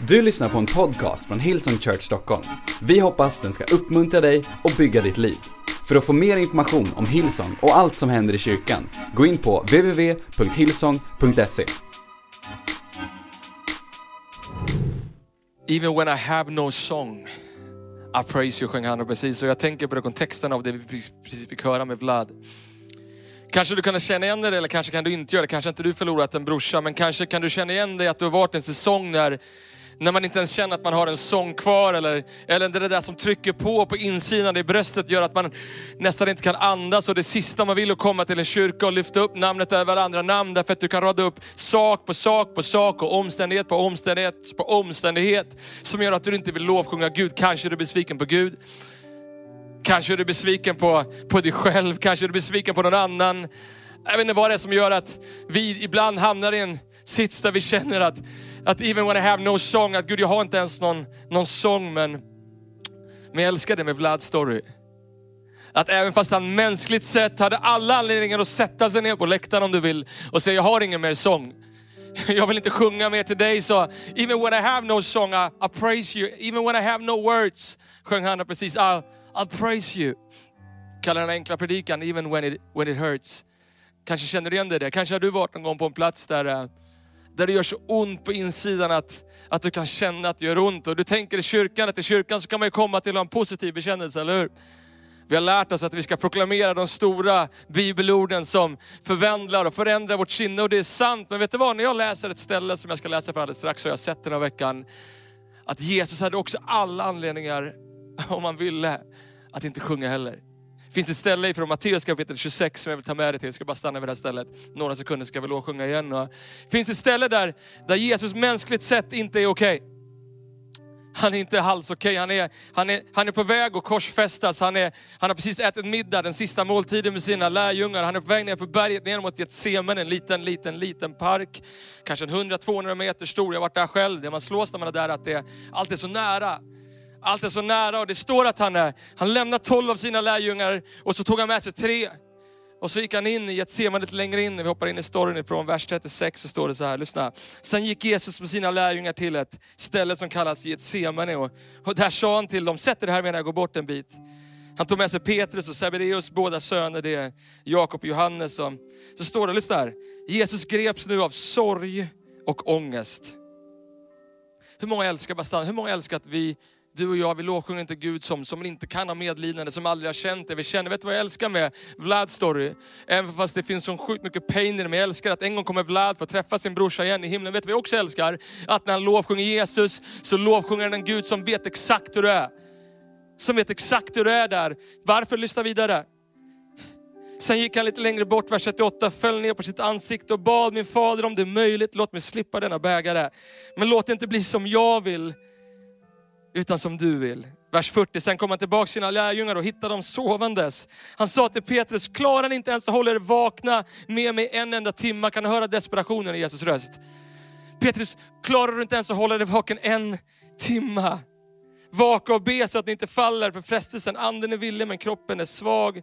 Du lyssnar på en podcast från Hillsong Church Stockholm. Vi hoppas den ska uppmuntra dig och bygga ditt liv. För att få mer information om Hillsong och allt som händer i kyrkan, gå in på www.hillsong.se. Even when I have no song, I praise you, sjöng han precis. Och jag tänker på den kontexten av det vi precis fick höra med Vlad. Kanske du kan känna igen dig eller kanske kan du inte göra det. Kanske inte du förlorat en brorsa, men kanske kan du känna igen dig att du har varit en säsong när när man inte ens känner att man har en sång kvar eller, eller det där som trycker på på insidan i bröstet gör att man nästan inte kan andas och det sista man vill är att komma till en kyrka och lyfta upp namnet över andra namn därför att du kan rada upp sak på sak på sak och omständighet på omständighet på omständighet som gör att du inte vill lovsjunga Gud. Kanske är du besviken på Gud. Kanske är du besviken på, på dig själv, kanske är du besviken på någon annan. Jag vet inte vad det är som gör att vi ibland hamnar i en sits där vi känner att att even when I have no song, att Gud jag har inte ens någon, någon sång men, men jag älskar det med Vlads story. Att även fast han mänskligt sett hade alla anledningar att sätta sig ner på läktaren om du vill och säga jag har ingen mer sång. Jag vill inte sjunga mer till dig så even when I have no song I, I praise you. Even when I have no words sjöng han precis I'll, I'll praise you. Kallar den enkla predikan even when it, when it hurts. Kanske känner du igen det där. Kanske har du varit någon gång på en plats där eh, där det gör så ont på insidan att, att du kan känna att det gör ont. Och du tänker i kyrkan, att i kyrkan så kan man ju komma till en positiv bekännelse, eller hur? Vi har lärt oss att vi ska proklamera de stora bibelorden som förvandlar och förändrar vårt sinne. Och det är sant, men vet du vad? När jag läser ett ställe som jag ska läsa för alldeles strax, så har jag sett den här veckan, att Jesus hade också alla anledningar, om han ville, att inte sjunga heller det finns ett ställe ifrån Matteus kapitel 26 som jag vill ta med dig till. Jag ska bara stanna vid det här stället. Några sekunder ska vi lovsjunga igen. Det finns ett ställe där, där Jesus mänskligt sett inte är okej. Okay. Han är inte alls okej. Okay. Han, är, han, är, han är på väg att korsfästas. Han, är, han har precis ätit middag, den sista måltiden med sina lärjungar. Han är på väg ner för berget ner mot Getsemane, en liten, liten, liten park. Kanske en 100-200 meter stor. Jag har varit där själv. Det man slås när man är där att det, allt är så nära. Allt är så nära och det står att han, är, han lämnade tolv av sina lärjungar och så tog han med sig tre. Och så gick han in i Getsemane lite längre in, vi hoppar in i storyn ifrån vers 36 så står det så här, lyssna. Sen gick Jesus med sina lärjungar till ett ställe som kallas Getsemane och, och där sa han till dem, sätt er här medan jag går bort en bit. Han tog med sig Petrus och Sebedeus båda söner, det är Jakob och Johannes. Och, så står det, lyssna här, Jesus greps nu av sorg och ångest. Hur många älskar Bastan? Hur många älskar att vi du och jag, vi lovsjunger inte Gud som, som inte kan ha medlidande, som aldrig har känt det. Vi känner, vet du vad jag älskar med Vlads story? Även fast det finns så sjukt mycket pain i det, men jag älskar att en gång kommer Vlad få träffa sin brorsa igen i himlen. Vet du vad jag också älskar? Att när han lovsjunger Jesus, så lovsjunger han en Gud som vet exakt hur du är. Som vet exakt hur du är där. Varför? Lyssna vidare. Sen gick han lite längre bort, vers 38, föll ner på sitt ansikte och bad min fader om det är möjligt, låt mig slippa denna bägare. Men låt det inte bli som jag vill, utan som du vill. Vers 40, sen kom han tillbaka till sina lärjungar och hittade dem sovandes. Han sa till Petrus, klarar ni inte ens att hålla er vakna med mig en enda timme? Kan du höra desperationen i Jesus röst? Petrus, klarar du inte ens att hålla dig vaken en timme? Vaka och be så att ni inte faller för frestelsen. Anden är villig men kroppen är svag.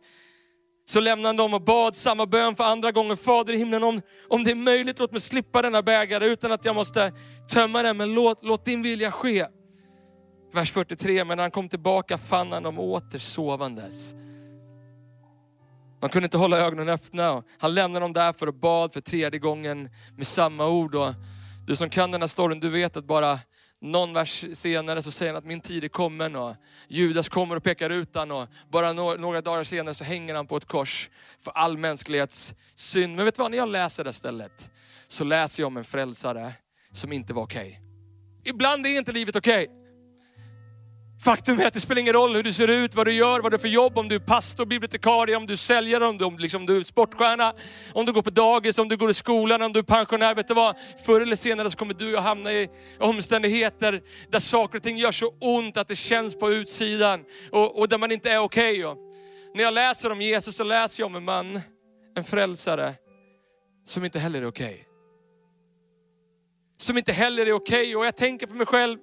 Så lämnade han dem och bad samma bön för andra gången. Fader i himlen, om, om det är möjligt, låt mig slippa denna bägare utan att jag måste tömma den. Men låt, låt din vilja ske. Vers 43, men när han kom tillbaka fann han dem åter sovandes. Man kunde inte hålla ögonen öppna. Han lämnade dem där för att bad för tredje gången med samma ord. Och du som kan den här storyn, du vet att bara någon vers senare så säger han att min tid är kommen och Judas kommer och pekar ut han och bara några dagar senare så hänger han på ett kors för all mänsklighets synd. Men vet du vad, när jag läser det stället så läser jag om en frälsare som inte var okej. Okay. Ibland är inte livet okej. Okay. Faktum är att det spelar ingen roll hur du ser ut, vad du gör, vad du har för jobb, om du är pastor, bibliotekarie, om du är säljare, om du, om liksom, du är sportstjärna, om du går på dagis, om du går i skolan, om du är pensionär. Vet du vad? Förr eller senare så kommer du att hamna i omständigheter där saker och ting gör så ont att det känns på utsidan och, och där man inte är okej. Okay. När jag läser om Jesus så läser jag om en man, en frälsare, som inte heller är okej. Okay. Som inte heller är okej. Okay. Och jag tänker för mig själv,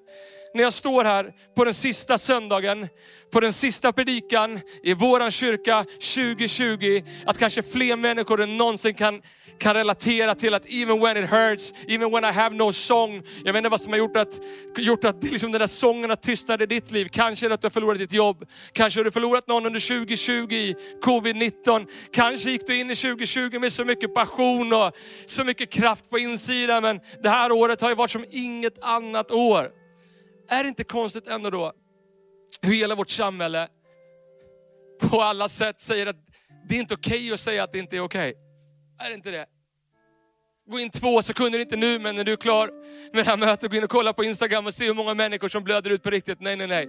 när jag står här på den sista söndagen, på den sista predikan i våran kyrka 2020, att kanske fler människor än någonsin kan, kan relatera till att even when it hurts, even when I have no song. Jag vet inte vad som har gjort att, gjort att liksom den där sången har tystnat i ditt liv. Kanske är det att du har förlorat ditt jobb. Kanske har du förlorat någon under 2020 i covid-19. Kanske gick du in i 2020 med så mycket passion och så mycket kraft på insidan. Men det här året har ju varit som inget annat år. Är det inte konstigt ändå då, hur hela vårt samhälle på alla sätt säger att det är inte okej okay att säga att det inte är okej. Okay. Är det inte det? Gå in två sekunder, inte nu, men när du är klar med det här mötet, gå in och kolla på Instagram och se hur många människor som blöder ut på riktigt. Nej, nej, nej.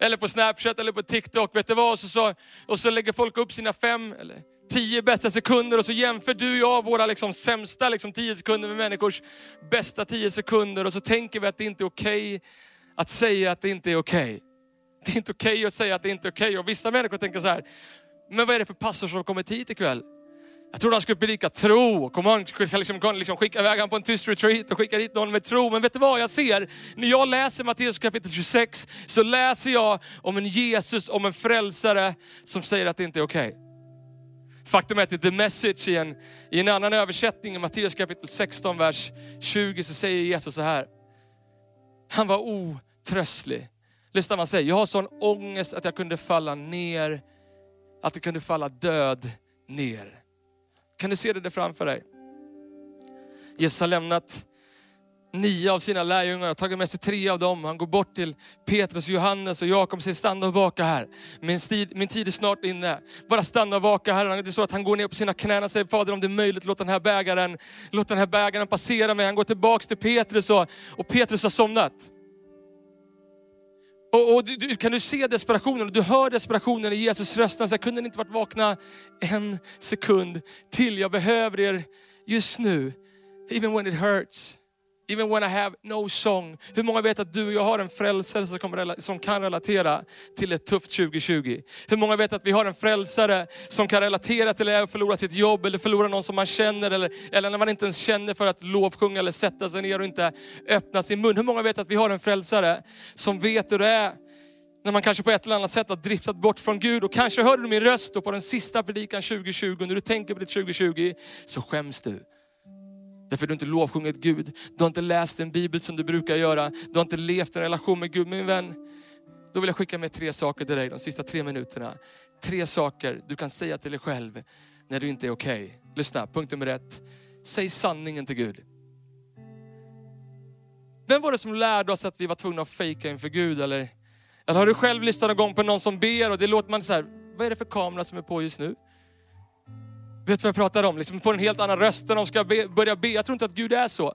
Eller på Snapchat eller på TikTok. Vet du vad? Och så, så, och så lägger folk upp sina fem eller tio bästa sekunder och så jämför du och jag våra liksom sämsta liksom, tio sekunder med människors bästa tio sekunder. Och så tänker vi att det inte är okej okay att säga att det inte är okej. Okay. Det är inte okej okay att säga att det inte är okej. Och vissa människor tänker så här, men vad är det för pastor som har kommit hit ikväll? Jag trodde han skulle predika tro. Kom on, liksom, liksom skicka iväg honom på en tyst retreat och skicka dit någon med tro. Men vet du vad jag ser? När jag läser Matteus kapitel 26 så läser jag om en Jesus, om en frälsare som säger att det inte är okej. Okay. Faktum är att i The Message, i en, i en annan översättning, i Matteus kapitel 16, vers 20, så säger Jesus så här. Han var otröstlig. Lyssna vad han säger, jag har sån ångest att jag kunde falla ner, att jag kunde falla död ner. Kan du se det där framför dig? Jesus har lämnat nio av sina lärjungar och tagit med sig tre av dem. Han går bort till Petrus, Johannes och Jakob och säger stanna och vaka här. Min tid, min tid är snart inne. Bara stanna och vaka här. Det är så att han går ner på sina knän och säger, Fader om det är möjligt, låt den här bägaren, låt den här bägaren passera mig. Han går tillbaks till Petrus och, och Petrus har somnat. Och, och du, kan du se desperationen? Du hör desperationen i Jesus röst. Jag kunde inte varit vakna en sekund till. Jag behöver er just nu. Even when it hurts. Even when I have no song. Hur många vet att du och jag har en frälsare som, kommer, som kan relatera till ett tufft 2020? Hur många vet att vi har en frälsare som kan relatera till att förlora sitt jobb, eller förlora någon som man känner, eller, eller när man inte ens känner för att lovsjunga eller sätta sig ner och inte öppna sin mun. Hur många vet att vi har en frälsare som vet hur det är när man kanske på ett eller annat sätt har driftat bort från Gud. Och kanske hörde du min röst på den sista predikan 2020, när du tänker på ditt 2020, så skäms du. Därför du inte lovsjungit Gud. Du har inte läst en bibel som du brukar göra. Du har inte levt en relation med Gud. Min vän, då vill jag skicka med tre saker till dig de sista tre minuterna. Tre saker du kan säga till dig själv när du inte är okej. Okay. Lyssna, punkt nummer ett. Säg sanningen till Gud. Vem var det som lärde oss att vi var tvungna att fejka inför Gud? Eller, eller har du själv lyssnat någon gång på någon som ber och det låter man så här, vad är det för kamera som är på just nu? Vet du vad jag pratar om? Liksom får en helt annan röst när de ska be, börja be. Jag tror inte att Gud är så.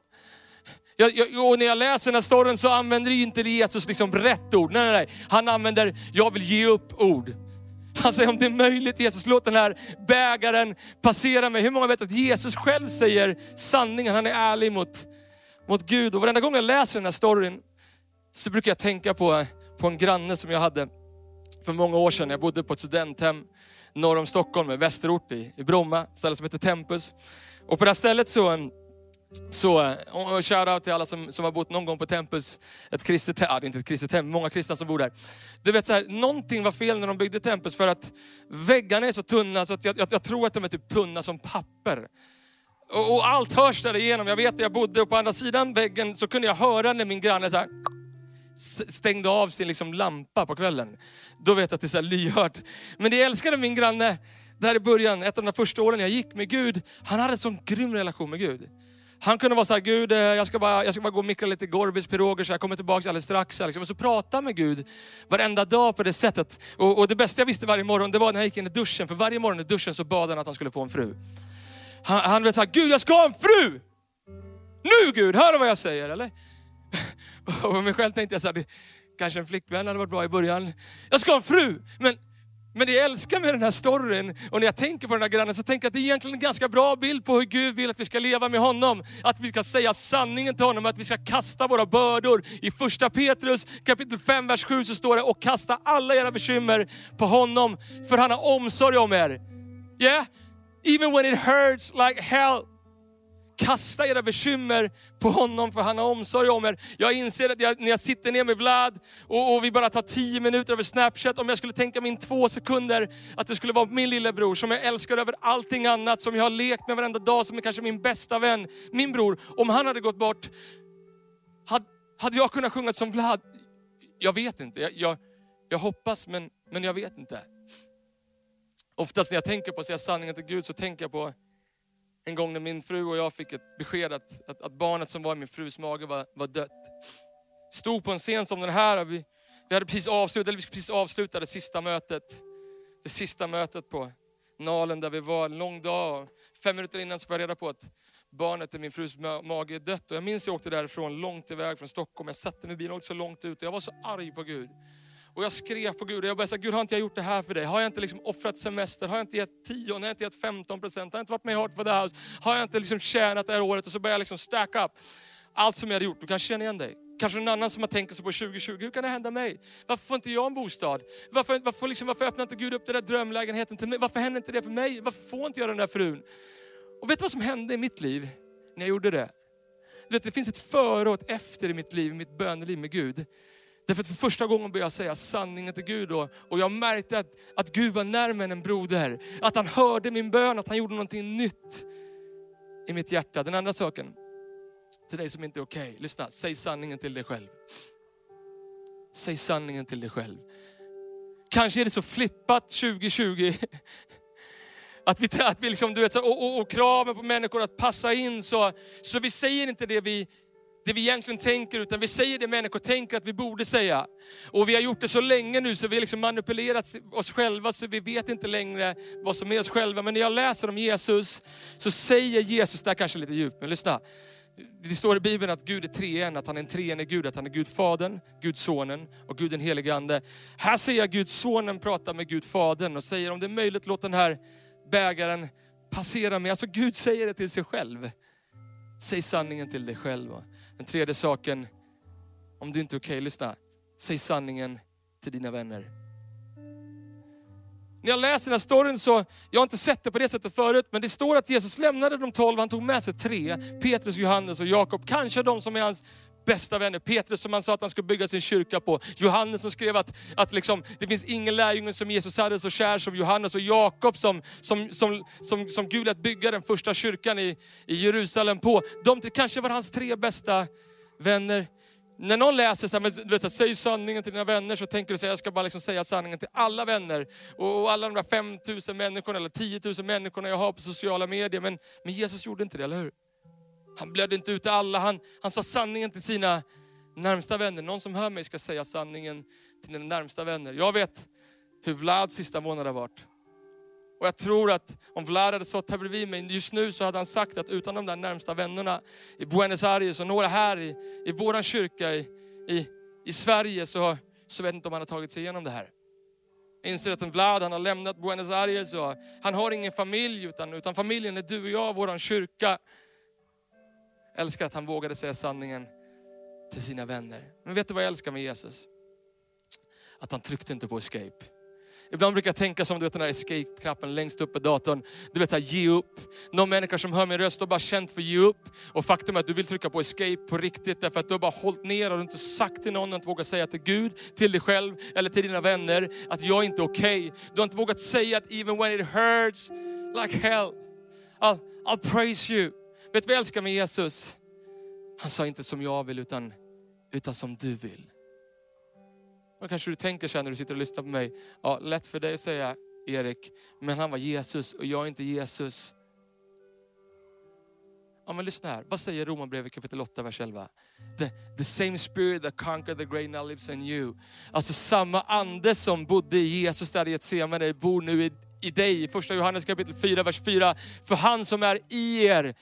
Jag, jag, och när jag läser den här storyn så använder inte Jesus liksom rätt ord. Nej, nej, nej. Han använder, jag vill ge upp ord. Han säger om det är möjligt Jesus, låt den här bägaren passera mig. Hur många vet att Jesus själv säger sanningen, han är ärlig mot, mot Gud. Och varenda gång jag läser den här storyn så brukar jag tänka på, på en granne som jag hade för många år sedan. Jag bodde på ett studenthem norr om Stockholm, med västerort i, i Bromma, ett ställe som heter Tempus. Och på det här stället så, så och shoutout till alla som, som har bott någon gång på Tempus, ett kristet hem, det är inte ett kristet hem, många kristna som bor där. Du vet, så här, någonting var fel när de byggde Tempus för att väggarna är så tunna så att jag, jag, jag tror att de är typ tunna som papper. Och, och allt hörs där igenom. Jag vet att jag bodde och på andra sidan väggen så kunde jag höra när min granne så här, stängde av sin liksom lampa på kvällen. Då vet jag att det är så lyhört. Men det jag älskade min granne, där i början, ett av de första åren jag gick med Gud, han hade en sån grym relation med Gud. Han kunde vara så här, Gud eh, jag ska bara, jag ska bara gå och mikra lite Gorbis piroger så jag kommer tillbaka alldeles strax. Liksom. Och så prata med Gud varenda dag på det sättet. Och, och, det bästa jag visste varje morgon, det var när jag gick in i duschen. För varje morgon i duschen så bad han att han skulle få en fru. Han, han vet så här, Gud jag ska ha en fru! Nu Gud, hör du vad jag säger eller? Och för mig själv tänkte jag så här, kanske en flickvän hade varit bra i början. Jag ska ha en fru! Men, men det jag älskar med den här storyn, och när jag tänker på den här grannen, så tänker jag att det är egentligen en ganska bra bild på hur Gud vill att vi ska leva med honom. Att vi ska säga sanningen till honom, att vi ska kasta våra bördor. I första Petrus kapitel 5, vers 7 så står det, och kasta alla era bekymmer på honom, för han har omsorg om er. Yeah? Even when it hurts like hell. Kasta era bekymmer på honom för han har omsorg om er. Jag inser att jag, när jag sitter ner med Vlad och, och vi bara tar tio minuter över Snapchat, om jag skulle tänka mig in två sekunder att det skulle vara min lillebror som jag älskar över allting annat, som jag har lekt med varenda dag, som är kanske min bästa vän. Min bror, om han hade gått bort, hade, hade jag kunnat sjunga som Vlad? Jag vet inte. Jag, jag, jag hoppas, men, men jag vet inte. Oftast när jag tänker på att säga sanningen till Gud så tänker jag på en gång när min fru och jag fick ett besked att, att, att barnet som var i min frus mage var, var dött. Stod på en scen som den här, vi, vi hade precis avslutat, eller vi precis avsluta det sista mötet. Det sista mötet på Nalen där vi var, en lång dag. Fem minuter innan så var jag reda på att barnet i min frus mage är dött. Och jag minns jag åkte därifrån, långt iväg från Stockholm. Jag satte mig i bilen och åkte så långt ut och jag var så arg på Gud. Och jag skrev på Gud och jag började säga, Gud har inte jag gjort det här för dig? Har jag inte liksom offrat semester? Har jag inte gett 10? Har jag inte gett 15 procent? Har jag inte varit med i Heart for the House? Har jag inte liksom tjänat det här året? Och så började jag liksom stack up allt som jag hade gjort. Du kanske känner igen dig. Kanske någon annan som har tänkt sig på 2020, hur kan det hända mig? Varför får inte jag en bostad? Varför, varför, liksom, varför öppnar inte Gud upp den där drömlägenheten till mig? Varför händer inte det för mig? Varför får inte jag den där frun? Och vet du vad som hände i mitt liv när jag gjorde det? Du vet, det finns ett före och ett efter i mitt liv, i mitt böneliv med Gud. Därför att för första gången började jag säga sanningen till Gud och, och jag märkte att, att Gud var närmare än en broder. Att han hörde min bön, att han gjorde någonting nytt i mitt hjärta. Den andra saken, till dig som inte är okej, okay, lyssna, säg sanningen till dig själv. Säg sanningen till dig själv. Kanske är det så flippat 2020 att vi, att vi liksom, du vet, och, och, och kraven på människor att passa in, så, så vi säger inte det vi det vi egentligen tänker, utan vi säger det människor tänker att vi borde säga. Och vi har gjort det så länge nu så vi har liksom manipulerat oss själva så vi vet inte längre vad som är oss själva. Men när jag läser om Jesus så säger Jesus, det här kanske är lite djupt, men lyssna. Det står i Bibeln att Gud är treen, att han är en treenig Gud, att han är Gud Fadern, Gud Sonen och Gud den helige Ande. Här ser jag Gud Sonen prata med Gud Fadern och säger om det är möjligt låt den här bägaren passera mig. Alltså Gud säger det till sig själv. Säg sanningen till dig själv. Den tredje saken, om du inte är okej, okay, lyssna. Säg sanningen till dina vänner. När jag läser den här storyn så, jag har inte sett det på det sättet förut, men det står att Jesus lämnade de tolv, han tog med sig tre, Petrus, Johannes och Jakob. Kanske de som är hans bästa vänner. Petrus som han sa att han skulle bygga sin kyrka på. Johannes som skrev att, att liksom, det finns ingen lärjunge som Jesus hade så kär som Johannes. Och Jakob som, som, som, som, som Gud lät bygga den första kyrkan i, i Jerusalem på. De kanske var hans tre bästa vänner. När någon läser så här, du vet, säg sanningen till dina vänner, så tänker du att jag ska bara liksom säga sanningen till alla vänner. Och, och alla de där 5000 människorna eller 10 000 människorna jag har på sociala medier. Men, men Jesus gjorde inte det, eller hur? Han blödde inte ut alla, han, han sa sanningen till sina närmsta vänner. Någon som hör mig ska säga sanningen till dina närmsta vänner. Jag vet hur Vlads sista månad har varit. Och jag tror att om Vlad hade stått här bredvid mig just nu så hade han sagt att utan de där närmsta vännerna i Buenos Aires och några här i, i vår kyrka i, i, i Sverige så, så vet jag inte om han har tagit sig igenom det här. Jag inser att en Vlad han har lämnat Buenos Aires och han har ingen familj utan, utan familjen är du och jag, vår kyrka älskar att han vågade säga sanningen till sina vänner. Men vet du vad jag älskar med Jesus? Att han tryckte inte på escape. Ibland brukar jag tänka som du vet den här escape-knappen längst upp på datorn. Du vet, här, ge upp. Någon människa som hör min röst har bara känt för att ge upp. Och faktum är att du vill trycka på escape på riktigt därför att du har bara hållit ner och du inte sagt till någon, du inte vågat säga till Gud, till dig själv eller till dina vänner att jag är inte okej. Okay. Du har inte vågat säga att even when it hurts like hell, I'll, I'll praise you. Vet du vad jag älskar med Jesus? Han sa inte som jag vill, utan, utan som du vill. Och kanske du tänker så när du sitter och lyssnar på mig, ja, lätt för dig att säga Erik, men han var Jesus och jag är inte Jesus. Ja, men lyssna här, vad säger Romarbrevet kapitel 8, vers 11? The, the same spirit that conquered the great now lives in you. Alltså samma ande som bodde i Jesus där i Getsemane bor nu i, i dig. Första Johannes kapitel 4, vers 4. För han som är i er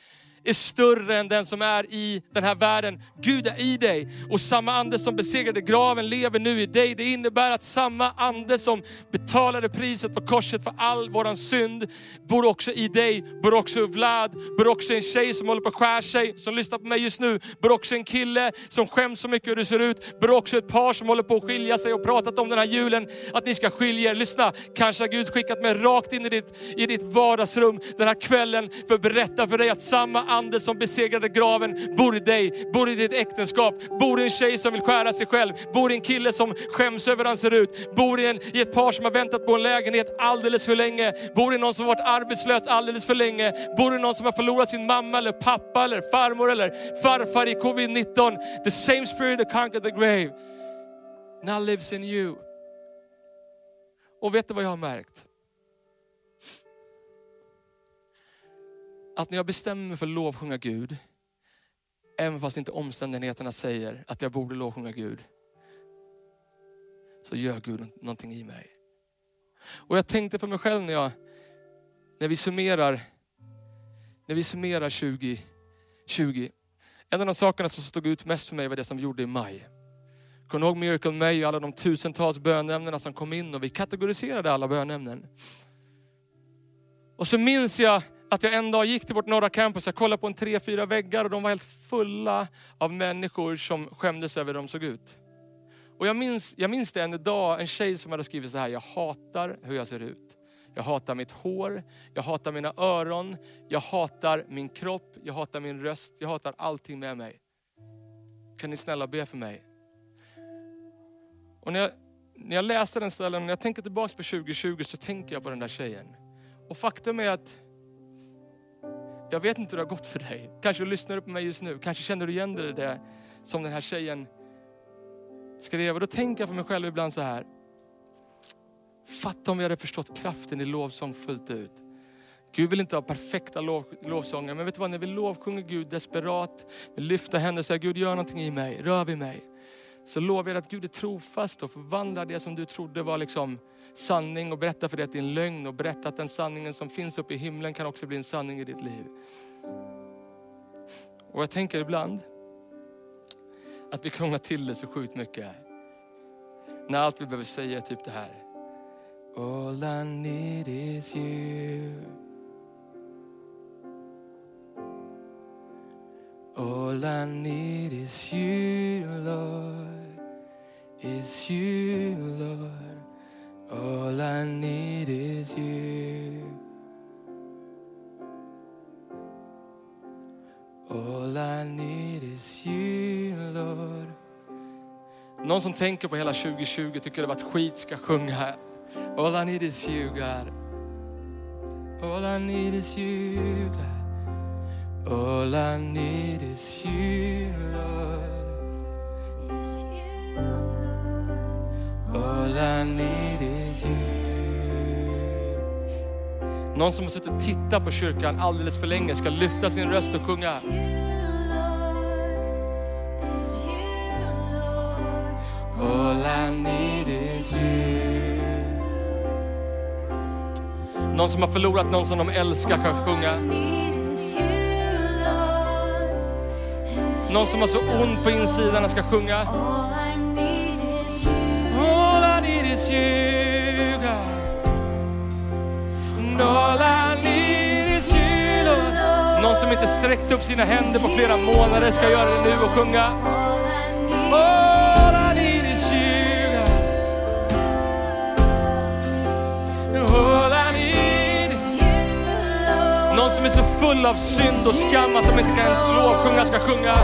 är större än den som är i den här världen. Gud är i dig och samma ande som besegrade graven lever nu i dig. Det innebär att samma ande som betalade priset på korset för all våran synd bor också i dig, bor också i Vlad, bor också i en tjej som håller på att skär sig, som lyssnar på mig just nu, bor också i en kille som skäms så mycket hur du ser ut, bor också ett par som håller på att skilja sig och pratat om den här julen, att ni ska skilja er. Lyssna, kanske har Gud skickat mig rakt in i ditt, i ditt vardagsrum den här kvällen för att berätta för dig att samma ande som besegrade graven bor i dig, bor i ditt äktenskap, bor i en tjej som vill skära sig själv, bor i en kille som skäms över hur han ser ut, bor i, en, i ett par som har väntat på en lägenhet alldeles för länge, bor i någon som har varit arbetslös alldeles för länge, bor i någon som har förlorat sin mamma eller pappa eller farmor eller farfar i covid-19. The same spirit that conquered the grave now lives in you. Och vet du vad jag har märkt? Att när jag bestämmer mig för att lovsjunga Gud, även fast inte omständigheterna säger att jag borde lovsjunga Gud, så gör Gud någonting i mig. Och jag tänkte för mig själv när, jag, när vi summerar när vi summerar 2020. En av de sakerna som stod ut mest för mig var det som vi gjorde i maj. Kommer ihåg Miracle May och alla de tusentals bönämnena som kom in och vi kategoriserade alla bönämnen. Och så minns jag att jag en dag gick till vårt norra campus, jag kollade på en tre, fyra väggar och de var helt fulla av människor som skämdes över hur de såg ut. Och jag minns, jag minns det en dag, en tjej som hade skrivit så här, jag hatar hur jag ser ut. Jag hatar mitt hår, jag hatar mina öron, jag hatar min kropp, jag hatar min röst, jag hatar allting med mig. Kan ni snälla be för mig? Och när jag, när jag läser den ställen, när jag tänker tillbaka på 2020 så tänker jag på den där tjejen. Och faktum är att jag vet inte hur det har gått för dig. Kanske du lyssnar på mig just nu, kanske känner du igen dig i det som den här tjejen skrev. Och då tänker jag för mig själv ibland så här. Fatta om vi hade förstått kraften i lovsång fullt ut. Gud vill inte ha perfekta lov, lovsånger, men vet du vad? När vi lovsjunger Gud desperat, vi lyfter händerna och säger Gud gör någonting i mig, rör vid mig. Så lovar jag att Gud är trofast och förvandlar det som du trodde var liksom sanning och berättar för dig att det är en lögn och berättar att den sanningen som finns uppe i himlen kan också bli en sanning i ditt liv. Och jag tänker ibland att vi krånglar till det så sjukt mycket. När allt vi behöver säga är typ det här. All I need is you. All I need is you, Lord, is you, Lord. All I need is you. All I need is you, Lord. Någon som tänker på hela 2020 tycker det varit skit ska sjunga här. All I need is you, God. All I need is you, God. All I need is you, Lord. All I need is you. Någon som har suttit och tittat på kyrkan alldeles för länge ska lyfta sin röst och sjunga. All I need is you. Någon som har förlorat någon som de älskar kan sjunga. Någon som har så ont på insidan ska sjunga. All I need is you, God. All I need is you, Lord. Någon som inte sträckt upp sina händer på flera månader ska göra det nu och sjunga. Någon som är så full av synd och skam att de inte kan ens lovsjunga ska sjunga.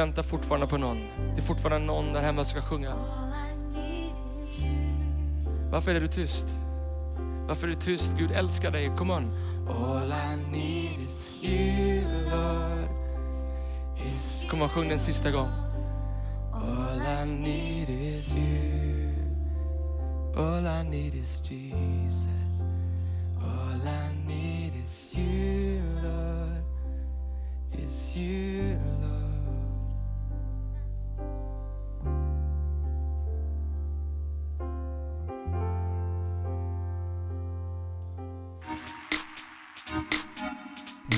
Väntar fortfarande på någon? Det är fortfarande någon där hemma som ska sjunga. Varför är du tyst? Varför är du tyst? Gud älskar dig. Come on. All I need is you, Lord. Is Kom on, sjung den sista gång. All I need is you. All I need is Jesus. All I need is you, Lord. Is you,